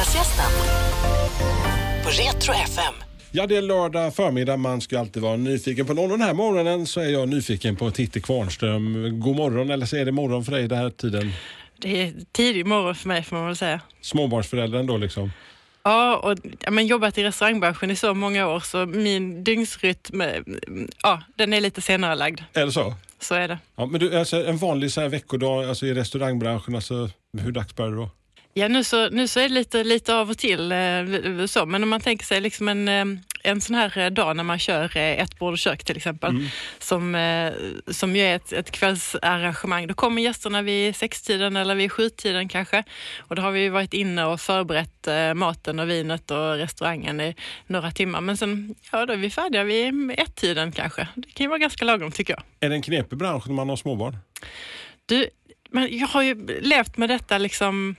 Fredagsgästen på Retro FM. Ja, det är lördag förmiddag. Man ska alltid vara nyfiken på någon. Den här morgonen så är jag nyfiken på Titti Kvarnström. God morgon, eller så är det morgon för dig den här tiden? Det är tidig morgon för mig får man väl säga. Småbarnsföräldern då liksom? Ja, och jag har jobbat i restaurangbranschen i så många år så min dygnsrytm, ja, den är lite senare lagd. Är det så? Så är det. Ja, men du, alltså, en vanlig så här veckodag alltså, i restaurangbranschen, alltså, hur dags börjar du då? Ja, nu så, nu så är det lite, lite av och till eh, så, men om man tänker sig liksom en, eh, en sån här eh, dag när man kör eh, ett bord och kök till exempel, Mm. som, eh, som ju är ett, ett kvällsarrangemang. Då kommer gästerna vid sextiden eller vid sjutiden kanske och då har vi varit inne och förberett eh, maten och vinet och restaurangen i några timmar. Men sen, ja då är vi färdiga vid ett-tiden kanske. Det kan ju vara ganska lagom tycker jag. Är det en knepig bransch när man har småbarn? Du, men jag har ju levt med detta liksom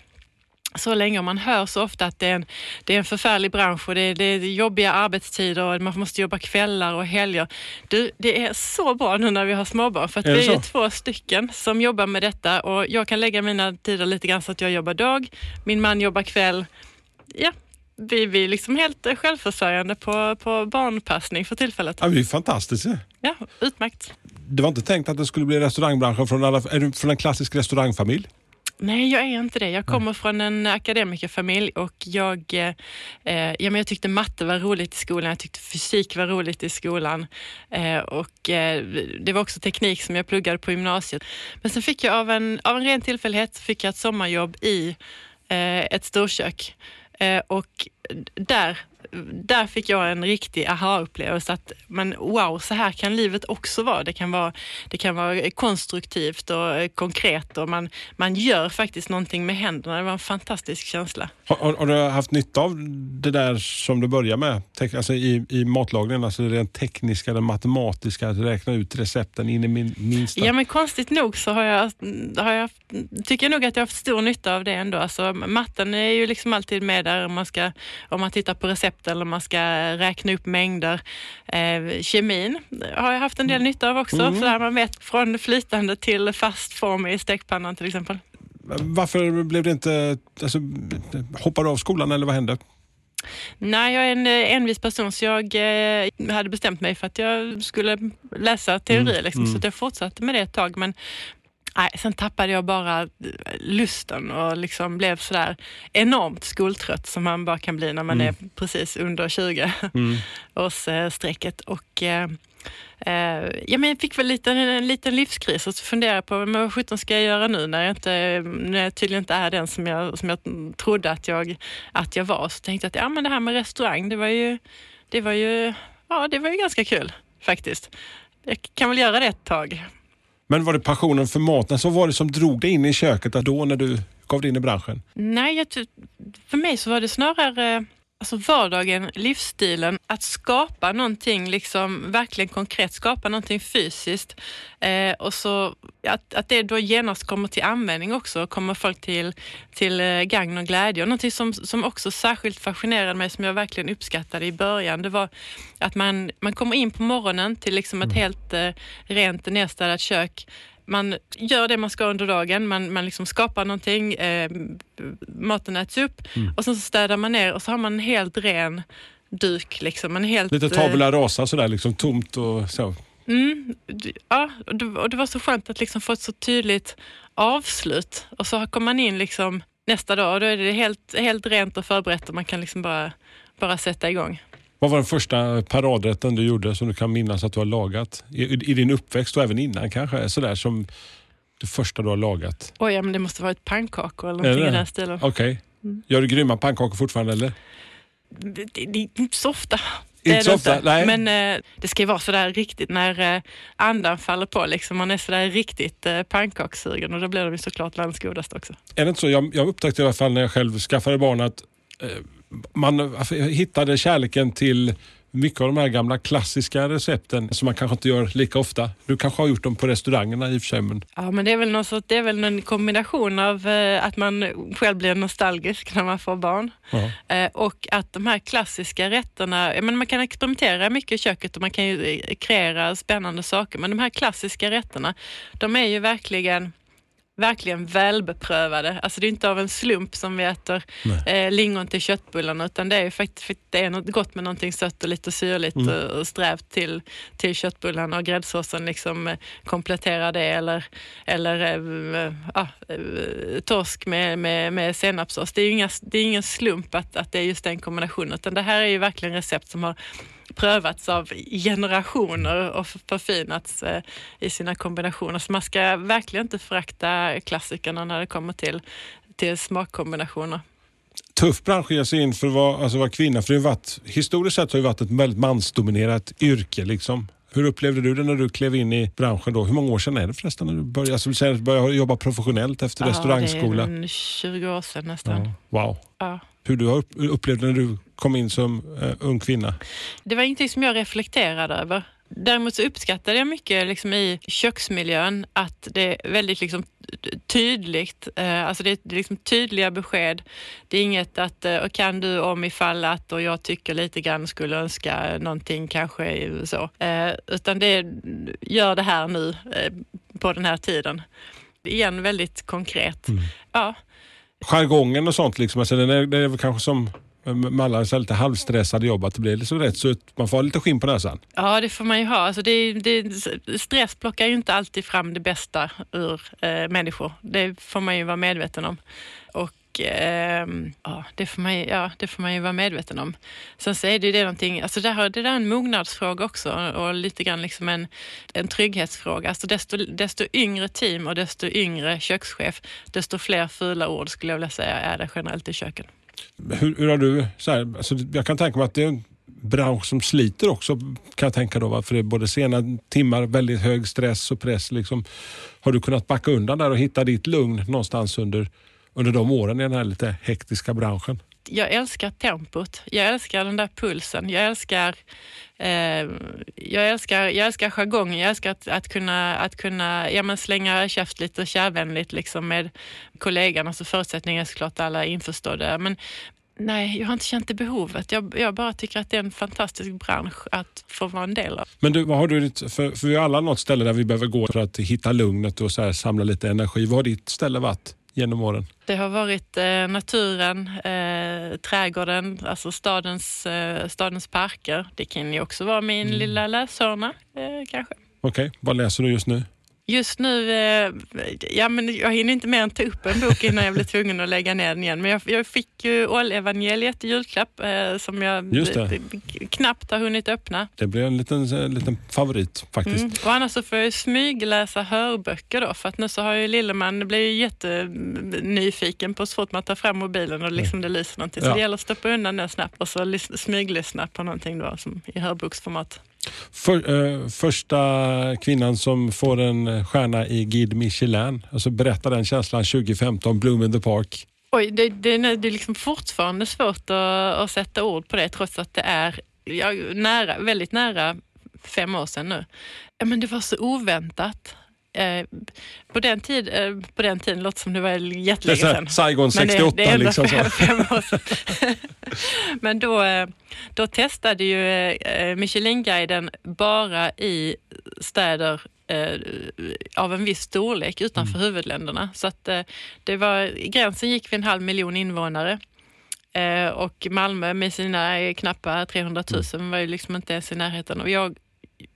så länge och man hör så ofta att det är en, det är en förfärlig bransch och det är, det är jobbiga arbetstider och man måste jobba kvällar och helger. Du, det är så bra nu när vi har småbarn för att Är vi är ju två stycken som jobbar med detta och jag kan lägga mina tider lite grann så att jag jobbar dag, min man jobbar kväll. Ja, vi, vi är liksom helt eh, självförsörjande på, på barnpassning för tillfället. Ja, det är fantastiskt. ju. Ja, utmärkt. Det var inte tänkt att det skulle bli restaurangbranschen från, alla, från en klassisk restaurangfamilj? Nej, jag är inte det. Jag kommer från en akademikerfamilj och jag, eh, ja, men jag tyckte matte var roligt i skolan. Jag tyckte fysik var roligt i skolan eh, och eh, det var också teknik som jag pluggade på gymnasiet. Men sen fick jag av en, av en ren tillfällighet fick jag ett sommarjobb i eh, ett storkök eh, och där där fick jag en riktig aha-upplevelse att men wow, så här kan livet också vara. Det kan vara, det kan vara konstruktivt och eh, konkret och man, man gör faktiskt någonting med händerna. Det var en fantastisk känsla. Har, har, har du haft nytta av det där som du börjar med? Alltså i, I matlagningen, alltså det rent tekniska, det matematiska, att räkna ut recepten in i min, minsta. Ja men konstigt nog så har jag, har jag, tycker jag nog att jag har haft stor nytta av det ändå. Alltså, matten är ju liksom alltid med där om man, ska, om man tittar på recept eller om man ska räkna upp mängder. Eh, kemin har jag haft en del nytta av också. Så där man vet från flytande till fast form i stekpannan till exempel. Varför blev det inte... Alltså, hoppade du av skolan eller vad hände? Nej, jag är en eh, envis person så jag eh, hade bestämt mig för att jag skulle läsa teori. liksom, Så att jag fortsatte med det ett tag. Men nej, sen tappade jag bara eh, lusten och liksom blev sådär enormt skoltrött som man bara kan bli när man är precis under 20 års eh, strecket. Och, eh, eh, ja, men jag fick väl lite, en liten livskris och så funderade jag på men vad sjutton ska jag göra nu när jag, inte, när jag tydligen inte är den som jag, som jag trodde att jag, att jag var. Så tänkte jag att ja, men det här med restaurang, det var ju, det var ju, ja, det var ju ganska kul faktiskt. Jag kan väl göra det ett tag. Men var det passionen för maten? Så var det som drog dig in i köket då när du gav dig in i branschen? Nej, jag, för mig så var det snarare eh, alltså vardagen, livsstilen, att skapa någonting liksom verkligen konkret, skapa någonting fysiskt eh, och så att, att det då genast kommer till användning också, kommer folk till, till eh, gagn och glädje. Och någonting som, som också särskilt fascinerade mig, som jag verkligen uppskattade i början, det var att man, man kommer in på morgonen till liksom ett helt eh, rent nedstädat kök man gör det man ska under dagen, man, man liksom skapar någonting, eh, maten äts upp och sen så städar man ner och så har man en helt ren duk. Liksom, en helt, Lite eh, tabula rasa sådär, liksom tomt och så. Mm, ja, och det, och det var så skönt att liksom få ett så tydligt avslut. Och så kommer man in liksom nästa dag och då är det helt, helt rent och förberett och man kan liksom bara, bara sätta igång. Vad var den första paradrätten du gjorde som du kan minnas att du har lagat? I, i din uppväxt och även innan kanske? Sådär som det första du har lagat. Oj, ja, men det måste vara ett pannkakor eller någonting det? i den stilen. Okej. Mm. Gör du grymma pannkakor fortfarande eller? Det, det, det är inte så ofta. Inte det så ofta, nej. Men eh, det ska ju vara sådär riktigt när eh, andan faller på. Liksom. Man är sådär riktigt eh, pannkakssugen och då blir de ju såklart landsgodast också. Är det inte så? Jag, jag upptäckte i alla fall när jag själv skaffade barn att eh, man hittade kärleken till mycket av de här gamla klassiska recepten som man kanske inte gör lika ofta. Du kanske har gjort dem på restaurangerna i och för sig. Men Ja, men det är väl, något, så- det är väl en kombination av eh, att man själv blir nostalgisk när man får barn eh, och att de här klassiska rätterna, menar, man kan experimentera mycket i köket och man kan ju eh, kreera spännande saker, men de här klassiska rätterna, de är ju verkligen verkligen välbeprövade. Alltså det är inte av en slump som vi äter eh, lingon till köttbullarna utan det är ju faktiskt det är något gott med någonting sött och lite syrligt mm. och, och strävt till, till köttbullarna och gräddsåsen liksom eh, kompletterar det eller, eller eh, ah, eh, torsk med, med, med senapssås. Det är ju inga, det är ingen slump att, att det är just den kombinationen utan det här är ju verkligen recept som har prövats av generationer och förfinats eh, i sina kombinationer. Så man ska verkligen inte förakta klassikerna när det kommer till, till smakkombinationer tuff bransch att ge sig in för att vara, alltså vara kvinna. För det varit, historiskt sett har det varit ett väldigt mansdominerat yrke. Liksom. Hur upplevde du det när du klev in i branschen då? Hur många år sedan är det förresten när du började, alltså, började jobba professionellt efter ja, restaurangskola? det är 20 år sedan nästan. Ja. Wow. Ja. Hur du har upplevt när du kom in som uh, ung kvinna? Det var ingenting som jag reflekterade över. Däremot så uppskattade jag mycket liksom, i köksmiljön att det är väldigt liksom, tydligt. Eh, alltså det är liksom tydliga besked. Det är inget att eh, kan du om ifall att och jag tycker lite grann skulle önska någonting kanske så. Eh, utan det är gör det här nu eh, på den här tiden. Igen väldigt konkret. Mm. Ja. Jargongen och sånt, liksom, alltså, det är, det är väl kanske som eh, med alla så lite halvstressade jobb, att det blir liksom rätt så man får ha lite skinn på näsan. Ja, det får man ju ha. Alltså det, det, stress plockar ju inte alltid fram det bästa ur eh, människor. Det får man ju vara medveten om. Och eh, ja, det får, man, ja, det får man ju vara medveten om. Sen så är det ju det någonting, alltså det, här, det där är en mognadsfråga också och lite grann liksom en, en trygghetsfråga. Alltså desto, desto yngre team och desto yngre kökschef, desto fler fula ord skulle jag vilja säga är det generellt i köken. Hur, hur har du, så här, alltså jag kan tänka mig att det är en bransch som sliter också kan jag tänka då. För det är både sena timmar, väldigt hög stress och press. Liksom. Har du kunnat backa undan där och hitta ditt lugn någonstans under, under de åren i den här lite hektiska branschen? jag älskar tempot. Jag älskar den där pulsen. Jag älskar, eh, jag älskar, jag älskar jargongen. Jag älskar att, att kunna, att kunna ja, men slänga käft lite kärvänligt liksom med kollegorna. Så förutsättningen är såklart alla införstådda. Men nej, jag har inte känt det behovet. Jag, jag bara tycker att det är en fantastisk bransch att få vara en del av. Men du, vad har du, för, för vi har alla något ställe där vi behöver gå för att hitta lugnet och så här, samla lite energi. Vad har ditt ställe varit? Genom åren? Det har varit eh, naturen, eh, trädgården, alltså stadens, eh, stadens parker. Det kan ju också vara min mm. lilla läshörna eh, kanske. Okej, okay. vad läser du just nu? Just nu, eh, ja men jag hinner inte mer än ta upp en bok innan jag blir tvungen att lägga ner den igen. Men jag, jag fick ju Ålevangeliet i julklapp eh, som jag knappt har hunnit öppna. Det blir en liten, en liten favorit faktiskt. Mm. Och annars så får jag smygläsa hörböcker då för att nu så har ju Lilleman blivit jättenyfiken på så fort man tar fram mobilen och liksom mm. det lyser någonting. Så ja. det gäller att stoppa undan den snabbt och så smyglyssna på någonting då som i hörboksformat. För, uh, första kvinnan som får en stjärna i Guide Michelin. Alltså berätta den känslan 2015, Bloom in the Park. Oj, det, det, det är liksom fortfarande svårt att, att, sätta ord på det trots att det är ja, nära, väldigt nära fem år sedan nu. Men det var så oväntat. Eh, på, den tid, eh, på den tiden låter som det var jättelänge sedan. Saigon 68 det, det är liksom. Fem, fem år sedan. Men då, eh, då testade ju Michelin-guiden bara i städer av en viss storlek utanför mm. huvudländerna. Så att det var, gränsen gick vid en halv miljon invånare. och Malmö med sina knappa 300 000 mm. var ju liksom inte ens i närheten. Och jag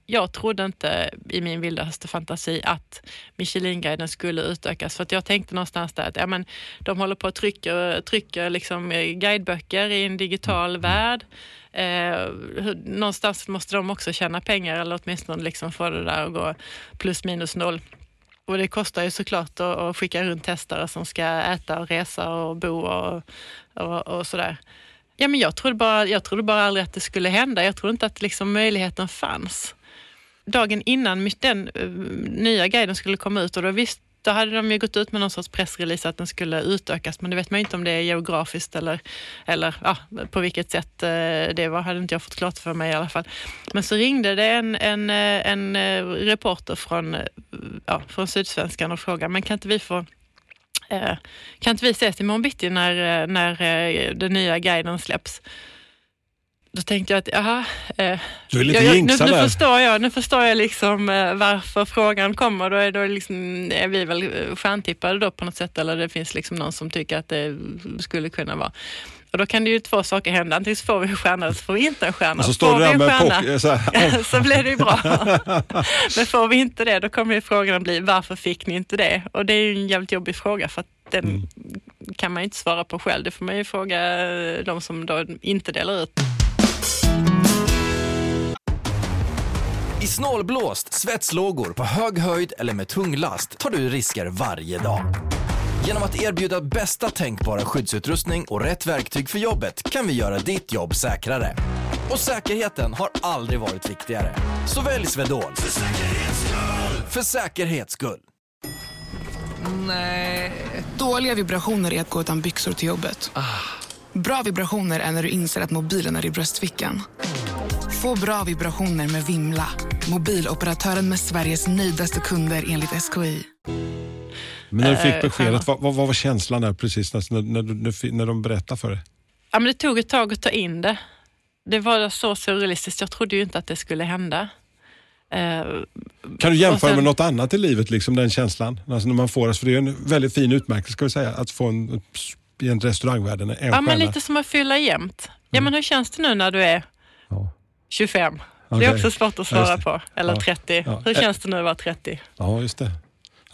jag trodde inte i min vildaste fantasi att Michelinguiden skulle utökas. För att jag tänkte någonstans där att ja, men, de håller på att trycka, trycka liksom guideböcker i en digital mm. värld. Eh, någonstans måste de också tjäna pengar eller åtminstone liksom få det där att gå plus minus noll. Och det kostar ju såklart att, att skicka runt testare som ska äta och resa och bo och, och, och sådär. Ja, men jag, trodde bara, jag trodde bara aldrig att det skulle hända. Jag trodde inte att liksom möjligheten fanns dagen innan den eh, nya guiden skulle komma ut och då visste... då hade de ju gått ut med någon sorts pressrelease att den skulle utökas, men det vet man ju inte om det är geografiskt eller, eller ja, på vilket sätt eh, det var, hade inte jag fått klart för mig i alla fall. Men så ringde det en, en, eh, en reporter från, ja, från Sydsvenskan och frågade, men kan inte vi få kan inte vi ses imorgon bitti när, när den nya guiden släpps? Då tänkte jag att, jaha. Eh, Du vill inte jag, jag, nu, nu förstår jag, nu förstår jag liksom eh, varför frågan kommer. Då är, då är, liksom, är vi väl eh, stjärntippade då på något sätt eller det finns liksom någon som tycker att det skulle kunna vara. Och då kan det ju två saker hända. Antingen så får vi en stjärna eller så får vi inte en stjärna. Och så får står vi du där med stjärna, så här, så blir det ju bra. Men får vi inte det, då kommer ju frågan bli varför fick ni inte det? Och det är ju en jävligt jobbig fråga för att den Mm. kan man ju inte svara på själv. Det får man ju fråga eh, de som då inte delar ut. I snålblåst, svetslågor, på hög höjd eller med tung last tar du risker varje dag. Genom att erbjuda bästa tänkbara skyddsutrustning och rätt verktyg för jobbet kan vi göra ditt jobb säkrare. Och säkerheten har aldrig varit viktigare. Så välj Swedol. För säkerhets skull! För säkerhets skull. Dåliga vibrationer är att gå utan byxor till jobbet. Bra vibrationer är när du inser att mobilen är i bröstfickan. Få bra vibrationer med Vimla. Mobiloperatören med Sveriges nöjdaste kunder enligt SKI. Men när du fick Eh, beskedet, vad, vad, vad var känslan där precis när, när, när, när de berättade för dig? Ja, men det tog ett tag att ta in det. Det var så surrealistiskt. Jag trodde ju inte att det skulle hända. Eh, Kan du jämföra sen- med något annat i livet, liksom, den känslan? Alltså när man får, alltså, för det är en väldigt fin utmärkelse ska vi säga, att få en, i en restaurangvärlden en ja, stjärna. men lite som att fylla jämnt. Ja, men hur känns det nu när du är Ja. 25? Det Okej. är också svårt att svara det. på. Eller Ja. 30. Ja. Hur känns det nu att vara 30? ja, just det.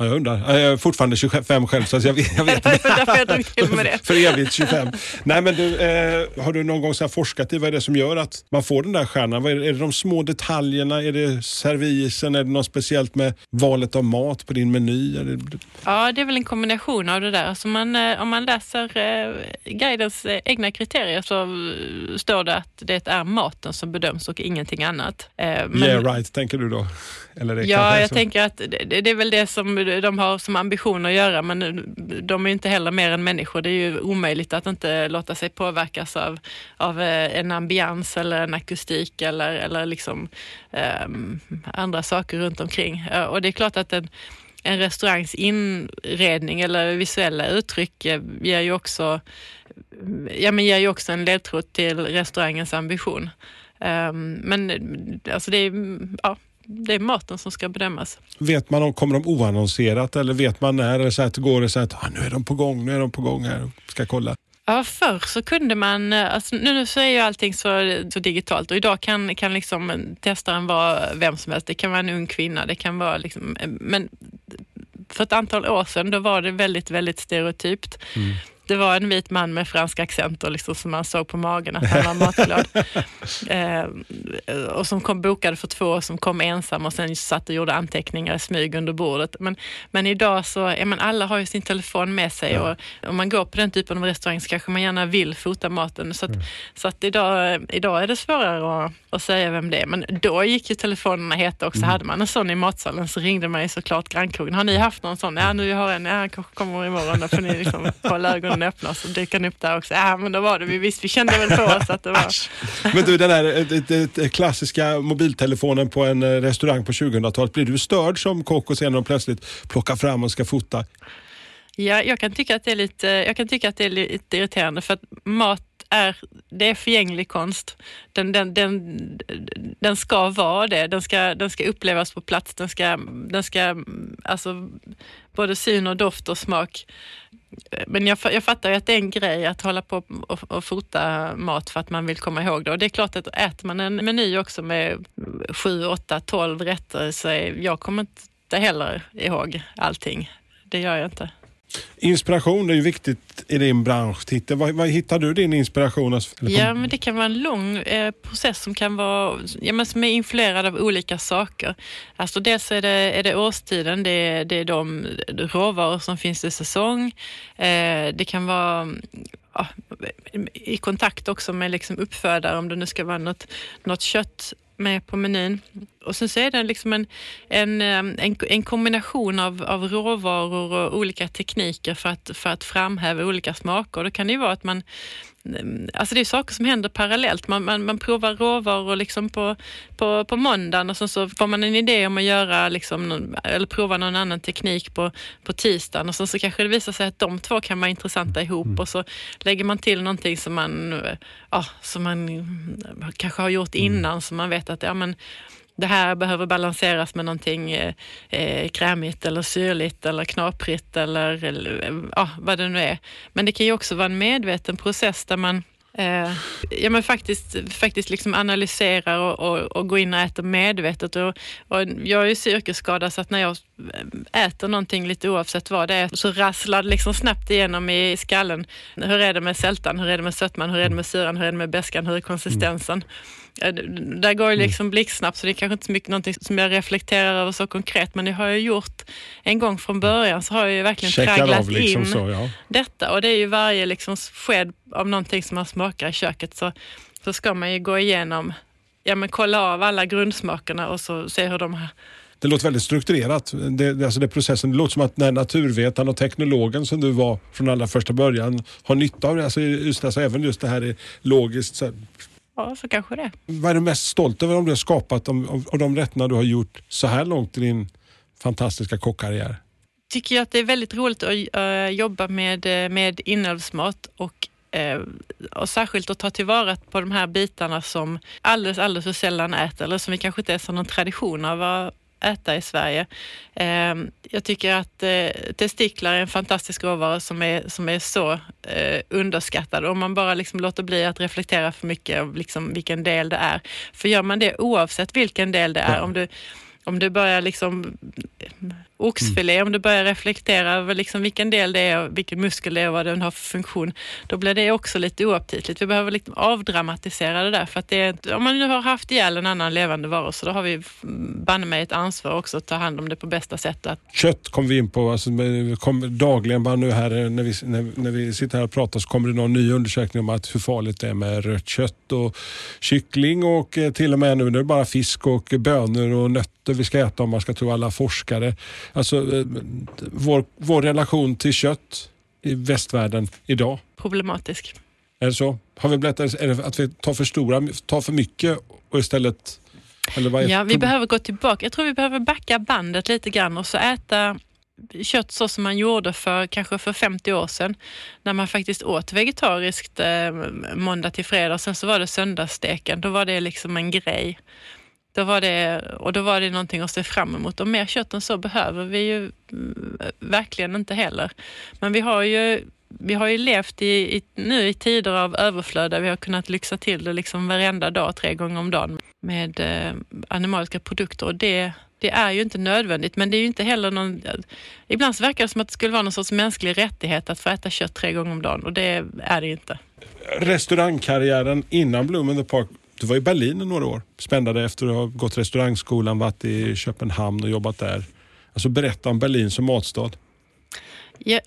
Ja, jag undrar. Jag är fortfarande 25 själv så jag vet, jag vet med det. För evigt 25. Nej, men du, eh, har du någon gång så forskat i vad är det som gör att man får den där stjärnan? Vad är, det, är det de små detaljerna? Är det servisen? Är det något speciellt med valet av mat på din meny? Det, Ja, det är väl en kombination av det där. Alltså man, eh, om man läser eh, guidens eh, egna kriterier så eh, står det att det är maten som bedöms och ingenting annat. Eh, men- yeah right, tänker du då? Eller det Ja, jag så? tänker att det, det är väl det som de har som ambition att göra, men de är inte heller mer än människor. Det är ju omöjligt att inte låta sig påverkas av, av eh, en ambians eller en akustik eller, eller liksom, um, andra saker runt omkring. Eh, och det är klart att en, en restaurangs inredning eller visuella uttryck eh, ger ju också, ja, men ger ju också en ledtråd till restaurangens ambition. Um, Men alltså det är, ja, det är maten som ska bedömas. Vet man om kommer de oannonserat eller vet man när? Eller så att går det så att ah, nu är de på gång, nu är de på gång här, ska kolla. Ja, förr så kunde man, eh, alltså nu, nu så är ju allting så, så digitalt och idag kan, kan liksom testaren vara vem som helst. Det kan vara en ung kvinna, det kan vara liksom, eh, men för ett antal år sedan då var det väldigt, väldigt stereotypt. Det var en vit man med fransk accent och liksom som man såg på magen att han var matglad. eh, och som kom bokade för två och som kom ensam och sen satt och gjorde anteckningar i smyg under bordet. Men, men idag så, ja, men alla har ju sin telefon med sig och om man går på den typen av restaurang så kanske man gärna vill fota maten. Så att, så att idag, idag är det svårare att, att säga vem det är. Men då gick ju telefonerna heta också. Hade man en sån i matsalen så ringde man ju såklart grannkrogen. Har ni haft någon sån? Ja, nu har jag en. Ja, kanske kommer imorgon. Då får ni liksom hålla ögonen öppna så dyker den upp där också. Ja, men då var det vi visst. Vi kände väl på oss att det var... Men du, den här eh, klassiska mobiltelefonen på en eh, restaurang på 2000-talet, blir du störd som kock och sen när de plötsligt plockar fram och ska fota? Ja, jag kan tycka att det är lite, jag kan tycka att det är lite irriterande för att mat är, det är förgänglig konst. Den, den, den, den ska vara det. Den ska, den ska upplevas på plats. Den ska, den ska alltså, både syn och doft och smak. Men jag, jag fattar ju att det är en grej att hålla på och, och fota mat för att man vill komma ihåg det. Och det är klart att äter man en meny också med sju, åtta, tolv rätter så är, jag kommer inte heller ihåg allting. Det gör jag inte. Inspiration är ju viktigt i din bransch. Titta, vad, vad hittar du din inspiration? eller Ja, men det kan vara en lång eh, process som kan vara, ja, men som är influerad av olika saker. Alltså dels är det, är det årstiden, det är, det är de råvaror som finns i säsong. Eh, det kan vara ja, i kontakt också med liksom uppfödare, om det nu ska vara något, något kött med på menyn. Och sen så är det liksom en, en, en, en kombination av, av råvaror och olika tekniker för att, för att framhäva olika smaker. Då kan det ju vara att man, Alltså det är saker som händer parallellt. Man, man, man provar råvaror liksom på, på, på måndagen och så, så får man en idé om att göra liksom, eller prova någon annan teknik på, på tisdagen och så, så kanske det visar sig att de två kan vara intressanta ihop mm. och så lägger man till någonting som man, ja, som man kanske har gjort mm. innan mm. så man vet att ja, men, det här behöver balanseras med någonting eh, eh krämigt eller syrligt eller knaprigt eller, eller ja, vad det nu är. Men det kan ju också vara en medveten process där man Eh, ja, men faktiskt, faktiskt liksom analyserar och, och, och går in och äter medvetet. Och, och jag är ju yrkesskadad så att när jag äter någonting lite oavsett vad det är så rasslar det liksom snabbt igenom i skallen. Hur är det med sältan? Hur är det med sötman? Hur är det med syran? Hur är det med beskan? Hur är konsistensen? Mm. Där går det liksom blixtsnabbt så det är kanske inte så mycket någonting som jag reflekterar över så konkret men det har jag gjort en gång från början så har jag ju verkligen Checkar tragglat liksom in så, ja. detta och det är ju varje liksom sked av någonting som man smakar i köket så, så ska man ju gå igenom, ja men kolla av alla grundsmakerna och så se hur de här det låter väldigt strukturerat. Det, alltså det processen. Det låter som att när naturvetaren och teknologen som du var från allra första början har nytta av det. Alltså just, alltså även just det här är logiskt. Så Ja, så kanske det. Vad är du mest stolt över om du har skapat av, av de rätterna du har gjort så här långt i din fantastiska kockkarriär? tycker jag att det är väldigt roligt att uh, jobba med, eh, med inälvsmat och, uh, och särskilt att ta tillvara på de här bitarna som alldeles, alldeles för sällan äter eller som vi kanske inte ens har någon tradition av att äta i Sverige. Uh, jag tycker att testiklar är en fantastisk råvara som är, som är så underskattad. Om man bara liksom låter bli att reflektera för mycket om liksom vilken del det är. För gör man det oavsett vilken del det är, om du om du börjar liksom oxfilé, mm. om du börjar reflektera över liksom vilken del det är, vilken muskel det är och vad den har för funktion, då blir det också lite oaptitligt. Vi behöver liksom avdramatisera det där för att det är, om man nu har haft ihjäl en annan levande varelse, då har vi banne mig ett ansvar också att ta hand om det på bästa sätt. Att... Kött kom vi in på, alltså, kom dagligen bara nu här när vi, när, när vi sitter här och pratar så kommer det någon ny undersökning om att hur farligt det är med rött kött och kyckling och eh, till och med nu det är bara fisk och bönor och nötter vi ska äta om man ska tro alla forskare. Alltså eh, vår, vår relation till kött i västvärlden idag. Problematisk. Är det så? Har vi blivit, är det att vi tar för stora, tar för mycket och istället ja, vi behöver gå tillbaka. Jag tror vi behöver backa bandet lite grann och så äta kött så som man gjorde för kanske för 50 år sedan när man faktiskt åt vegetariskt eh, måndag till fredag. Sen så var det söndagssteken. Då var det liksom en grej. Då var det, och då var det någonting att se fram emot. Och mer kött än så behöver vi ju mm, verkligen inte heller. Men vi har ju, vi har ju levt i, i, nu i tider av överflöd där vi har kunnat lyxa till det liksom varenda dag, tre gånger om dagen med eh, animaliska produkter. Och det, det är ju inte nödvändigt, men det är ju inte heller någon... Ibland så verkar det som att det skulle vara någon sorts mänsklig rättighet att få äta kött tre gånger om dagen och det är det inte. Restaurangkarriären innan Bloom in the Park du var i Berlin i några år. Spännande efter att ha gått restaurangskolan, varit i Köpenhamn och jobbat där. Alltså berätta om Berlin som matstad. Ja,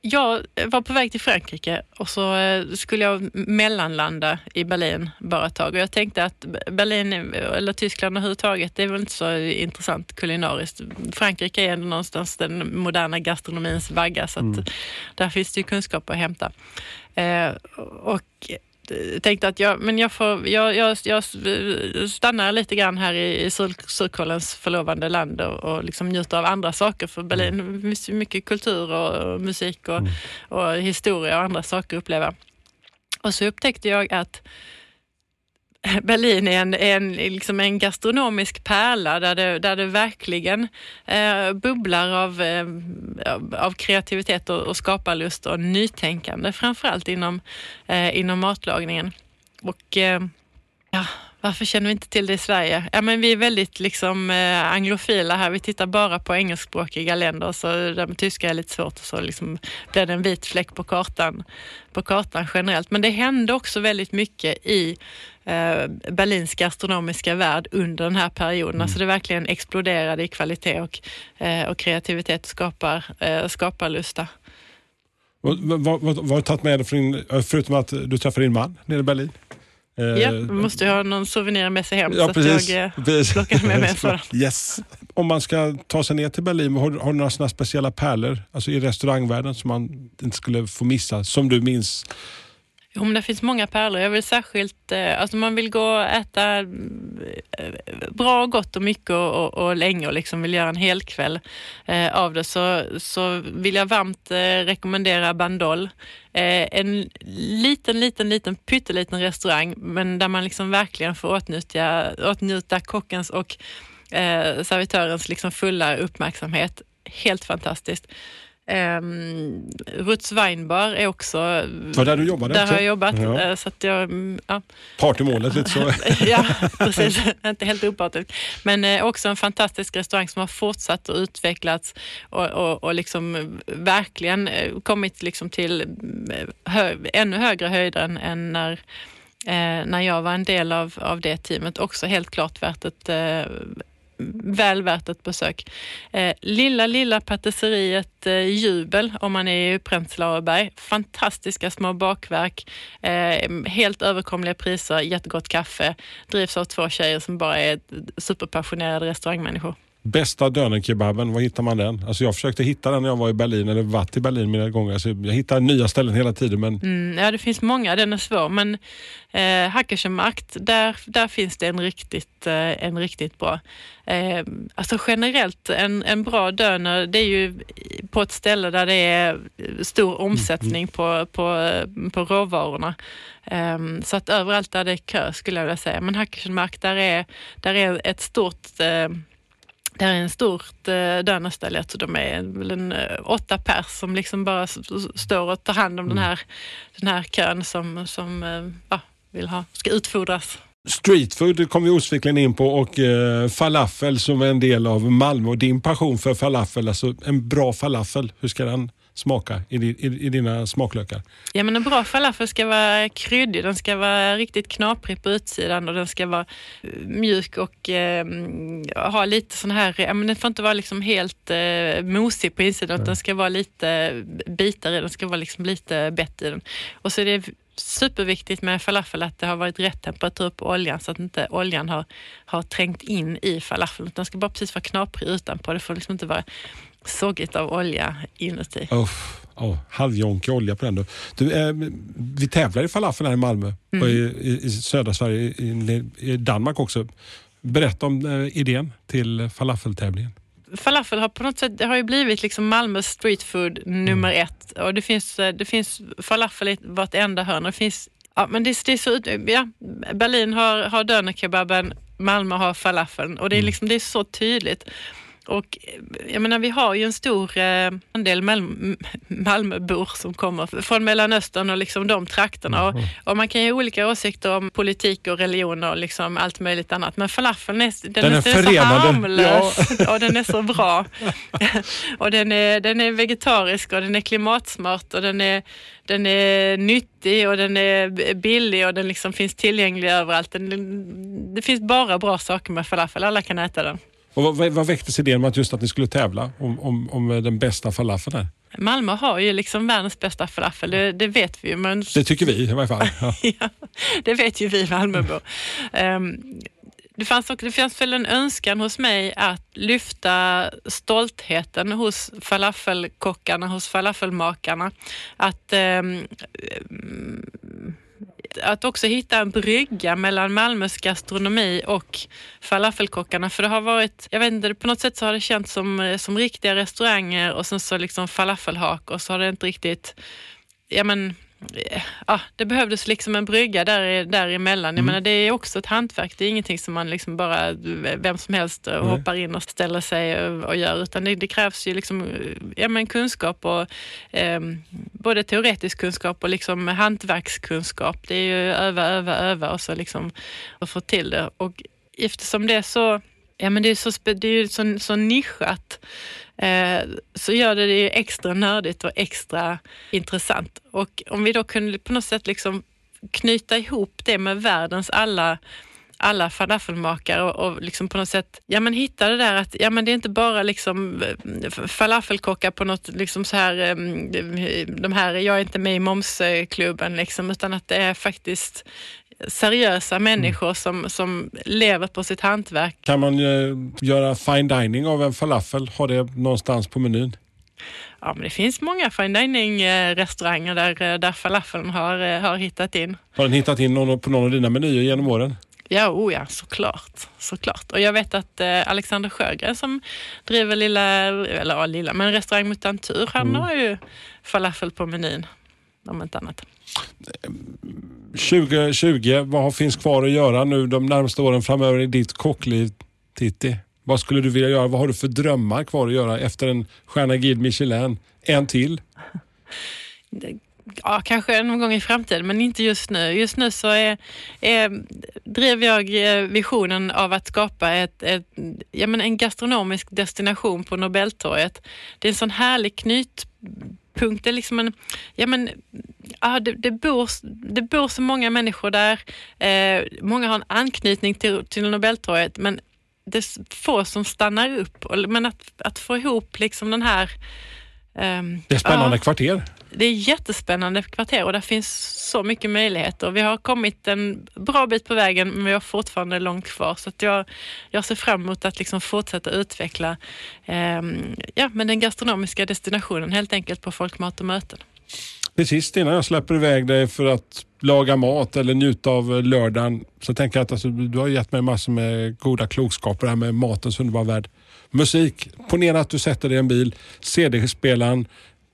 jag var på väg till Frankrike och så eh, skulle jag mellanlanda i Berlin bara ett tag och jag tänkte att Berlin eller Tyskland överhuvudtaget, det är väl inte så intressant kulinariskt. Frankrike är någonstans den moderna gastronomins vagga så att mm. där finns det ju kunskap att hämta. Eh, och tänkte att jag, men jag, får, jag, jag, jag stannar lite grann här i, i Surkollens förlovande land och, och liksom njuter av andra saker. För Berlin mm. finns ju mycket kultur och musik och, mm. och historia och andra saker att uppleva. Och så upptäckte jag att Berlin är en, en, liksom en gastronomisk pärla där det, där det verkligen eh, bubblar av, eh, av kreativitet och, och skaparlust och nytänkande, framförallt inom, eh, inom matlagningen. Och eh, ja, varför känner vi inte till det i Sverige? Ja, men vi är väldigt liksom, eh, anglofila här. Vi tittar bara på engelskspråkiga länder, så där tyska är lite svårt och så liksom blir det en vit fläck på kartan, på kartan generellt. Men det hände också väldigt mycket i eh, Berlins gastronomiska värld under den här perioden. Mm. Alltså det verkligen exploderade i kvalitet och, eh, och kreativitet och skapar, eh, skaparlusta. Vad, har du tagit med dig, från, förutom att du träffade din man nere i Berlin? Ja, man måste ju ha någon souvenir med sig hem ja, så precis, att jag eh, plockar med mig en sådan. Yes. Om man ska ta sig ner till Berlin, har, har du några sådana speciella pärlor alltså i restaurangvärlden som man inte skulle få missa, som du minns? Jo, men det finns många pärlor. Jag vill särskilt, eh, alltså man vill gå och äta eh, bra bra, gott och mycket och, och, och länge och liksom vill göra en hel kväll eh, av det så, så vill jag varmt eh, rekommendera Bandol. Eh, en liten, liten, liten pytteliten restaurang men där man liksom verkligen får åtnjuta, åtnjuta kockens och eh, servitörens liksom fulla uppmärksamhet. Helt fantastiskt. Um, Ruts Weinbar är också... Var där du jobbade? Där också? har jag jobbat. Ja. eh, Så att jag, ja. Partymålet lite så. ja, precis. Inte helt opartisk. Men eh, också en fantastisk restaurang som har fortsatt och utvecklats och, och, och liksom verkligen eh, kommit liksom till hö, ännu högre höjder än, än när, eh, när jag var en del av, av det teamet. Också helt klart värt ett eh, väl värt ett besök. Eh, lilla, lilla patisseriet eh, Jubel om man är i Prenzlauerberg. Fantastiska små bakverk, eh, helt överkomliga priser, jättegott kaffe. Drivs av två tjejer som bara är superpassionerade restaurangmänniskor. Bästa dönerkebaben, var hittar man den? Alltså jag försökte hitta den när jag var i Berlin, eller varit i Berlin mina gånger. Alltså jag hittar nya ställen hela tiden. Men Mm, ja, det finns många, den är svår, men eh, Hackersemarkt, där, där finns det en riktigt, eh, en riktigt bra. Eh, alltså generellt, en, en bra döner, det är ju på ett ställe där det är stor omsättning på, på, på råvarorna. Um, så att överallt där det är kö skulle jag vilja säga. Men Hackersemarkt, där är, där är ett stort eh, det är en stort eh, dönerställe, jag tror de är väl en eh, åtta pers som liksom bara står och tar hand om den, här, den här kön som, som eh, ja, vill ha, ska utfodras. Streetfood kom vi osvikligen in på och eh, falafel som är en del av Malmö och din passion för falafel. Alltså en bra falafel, hur ska den smaka i, i, i dina smaklökar? Ja, men en bra falafel ska vara kryddig, den ska vara riktigt knaprig på utsidan och den ska vara eh, mjuk och eh, ha lite sån här, ja, men den får inte vara liksom helt eh, mosig på insidan, utan den ska vara lite bitar i den, ska vara liksom lite bett i den. Och så är det superviktigt med falafel att det har varit rätt temperatur på oljan så att inte oljan har, har trängt in i falafeln, den ska bara precis vara knaprig utanpå. Det får liksom inte vara sågigt av olja inuti. Oh, oh, halvjonkig olja på den. Då. Du, eh, vi tävlar i falafel här i Malmö och i, i, i södra Sverige, i, i Danmark också. Berätta om eh, idén till falafeltävlingen. falafel har på något sätt det har ju blivit liksom Malmös street food nummer ett. Och det finns, eh, det finns falafel i vartenda hörn. Det finns, ja, men det, det är så, ut- ja, Berlin har, har dönerkebaben, Malmö har falafeln. Och det är, liksom, det är så tydligt. Och eh, jag menar, vi har ju en stor eh, andel Mal- Malmöbor som kommer från Mellanöstern och liksom de trakterna. Och, och man kan ju ha olika åsikter om politik och religion och liksom allt möjligt annat. Men falafeln är, den Den är är, så harmlös och den är så bra. och den är, den är vegetarisk och den är klimatsmart och den är, den är nyttig och den är billig och den liksom finns tillgänglig överallt. Den, det finns bara bra saker med falafel, alla kan äta den. Och vad, vad- väcktes idén med att just att ni skulle tävla om, om, om den bästa falafeln här? Malmö har ju liksom världens bästa falafel, det, det vet vi ju. Men Det tycker vi i varje fall. Ja. ja, det vet ju vi Malmöbor. Um, det fanns, också, det fanns väl en önskan hos mig att lyfta stoltheten hos falafelkockarna, hos falafelmakarna. Att, ehm, att också hitta en brygga mellan Malmös gastronomi och falafelkockarna. För det har varit, jag vet inte, på något sätt så har det känts som, eh, som riktiga restauranger och sen så liksom falafelhak och så har det inte riktigt, ja men ja, det behövdes liksom en brygga där, däremellan. Jag menar, det är också ett hantverk. Det är ingenting som man liksom bara, vem som helst eh, hoppar in och ställer sig och, gör. Utan det, det krävs ju liksom, ja, men kunskap och eh, både teoretisk kunskap och liksom hantverkskunskap. Det är ju öva, öva, öva och så liksom och få till det. Och eftersom det är så Ja, men det är, så, spe- det är ju så, så nischat eh, Eh, så gör det det ju extra nördigt och extra intressant. Och om vi då kunde på något sätt liksom knyta ihop det med världens alla alla falafelmakare och, och liksom på något sätt ja, men hitta det där att ja, men det är inte bara liksom eh, falafelkockar på något liksom så här, eh, de här, jag är inte med i momsklubben liksom, utan att det är faktiskt seriösa människor som, som lever på sitt hantverk. Kan man eh, göra fine dining av en falafel? Har det någonstans på menyn? Ja, men det finns många fine dining-restauranger där, eh, där falafeln har, eh, har hittat in. Har den hittat in någon, på någon av dina menyer genom åren? Ja, oh ja, såklart. såklart. Och jag vet att eh, Alexander Sjögren som driver lilla, eller ja, lilla, men restaurang Mutantur, han Mm. har ju falafel på menyn. Om inte annat. 2020, vad finns kvar att göra nu de närmaste åren framöver i ditt kockliv, Titti? Vad skulle du vilja göra? Vad har du för drömmar kvar att göra efter en stjärna Guide Michelin? En till? Ja, kanske någon gång i framtiden, men inte just nu. Just nu så är, är, drev jag eh, visionen av att skapa ett, ett, ja, men en gastronomisk destination på Nobeltorget. Det är en sån härlig knytpunkt. Det är liksom en, ja, men, ja, det, det, bor, det bor så många människor där. Eh, många har en anknytning till, till Nobeltorget, men det är få som stannar upp. Och- Men att, att få ihop liksom den här ehm, Det är spännande ja. kvarter. Det är jättespännande kvarter och där finns så mycket möjligheter. Vi har kommit en bra bit på vägen men vi har fortfarande långt kvar. Så att jag, jag ser fram emot att liksom fortsätta utveckla eh, ja, men den gastronomiska destinationen helt enkelt på Folkmat och möten. Till sist innan jag släpper iväg dig för att laga mat eller njuta av lördagen så tänker jag att alltså, du har gett mig massor med goda klokskaper här med matens underbara värld. Musik. Ponera att du sätter dig i en bil, CD-spelaren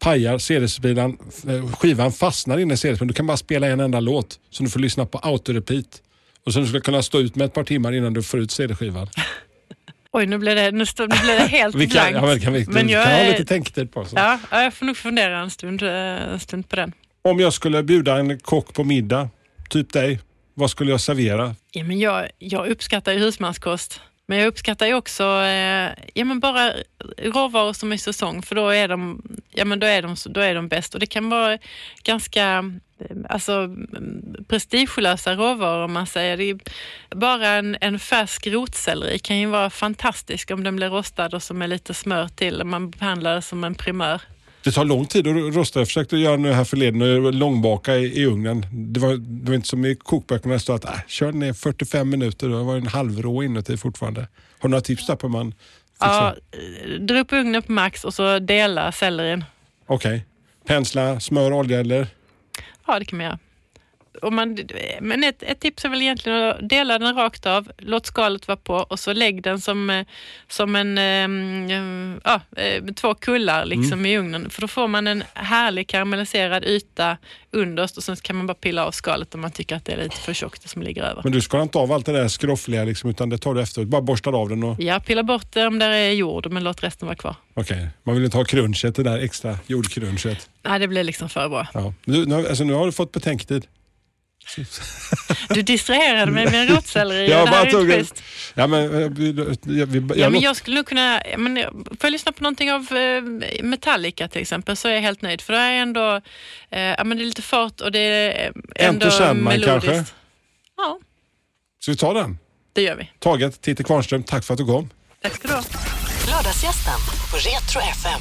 pajar, CD-spelaren, eh, skivan fastnar inne i CD-spelaren. Du kan bara spela en enda låt som du får lyssna på autorepeat. Och sen du ska kunna stå ut med ett par timmar innan du får ut CD-skivan. Oj, nu blev det, nu stod, nu blev det helt Vi kan, blankt. ja, men kan vi, Men du jag kan ha är- lite tänketid på. Ja, ja, jag får nog fundera en stund, eh, en stund på den. Om jag skulle bjuda en kock på middag, typ dig, vad skulle jag servera? Ja, men jag, jag uppskattar ju husmanskost. Men jag uppskattar ju också eh, ja, men bara råvaror som är i säsong för då är de, ja, men då är de, då är de bäst. Och det kan vara ganska eh, alltså, mm, prestigelösa råvaror om man säger. Det är bara en, en färsk rotselleri kan ju vara fantastisk om den blir rostad och som är lite smör till. Man behandlar det som en primör. Det tar lång tid att rosta. Jag försökte göra nu här förleden och långbaka i, i ugnen. Det var, det var inte som i kokböckerna det stod att äh, kör ner 45 minuter. Det var en halvrå inuti fortfarande. Har du några tips där på hur man fixar? Ja, dra upp ugnen på max och så dela sellerin. Okej. Pensla, smör, olja eller? Ja, det kan man göra. Om man, men ett, ett tips är väl egentligen att dela den rakt av, låt skalet vara på och så lägg den som, eh, som en, eh, ja, eh, två kullar liksom i ugnen. För då får man en härlig karamelliserad yta underst och sen kan man bara pilla av skalet om man tycker att det är lite för tjockt det som ligger över. Men du skalar inte av allt det där skroffliga liksom, utan det tar du efteråt. Bara borstar av den och Ja, pilla bort det om där är jord men låt resten vara kvar. okej. Man vill inte ha crunchet, det där extra jordcrunchet. Nej, det blir liksom för bra. Ja. Nu, nu, alltså, nu har du fått betänketid. Du distraherade mig med en rotselleri. Jag det bara här är tog inte en- schysst. Ja, men, eh, vi, vi, vi, Ja, jag men låt- jag skulle nog kunna, men, eh, får jag lyssna på någonting av eh, Metallica till exempel så är jag helt nöjd. För det är ändå, eh, ja, men det är lite fart och det är ändå Sandman melodiskt. kanske? Ja, Ska vi ta den? det gör vi. Taget, Titti Kvarnström, tack för att du kom. Tack ska du ha. Lördagsgästen på Retro FM.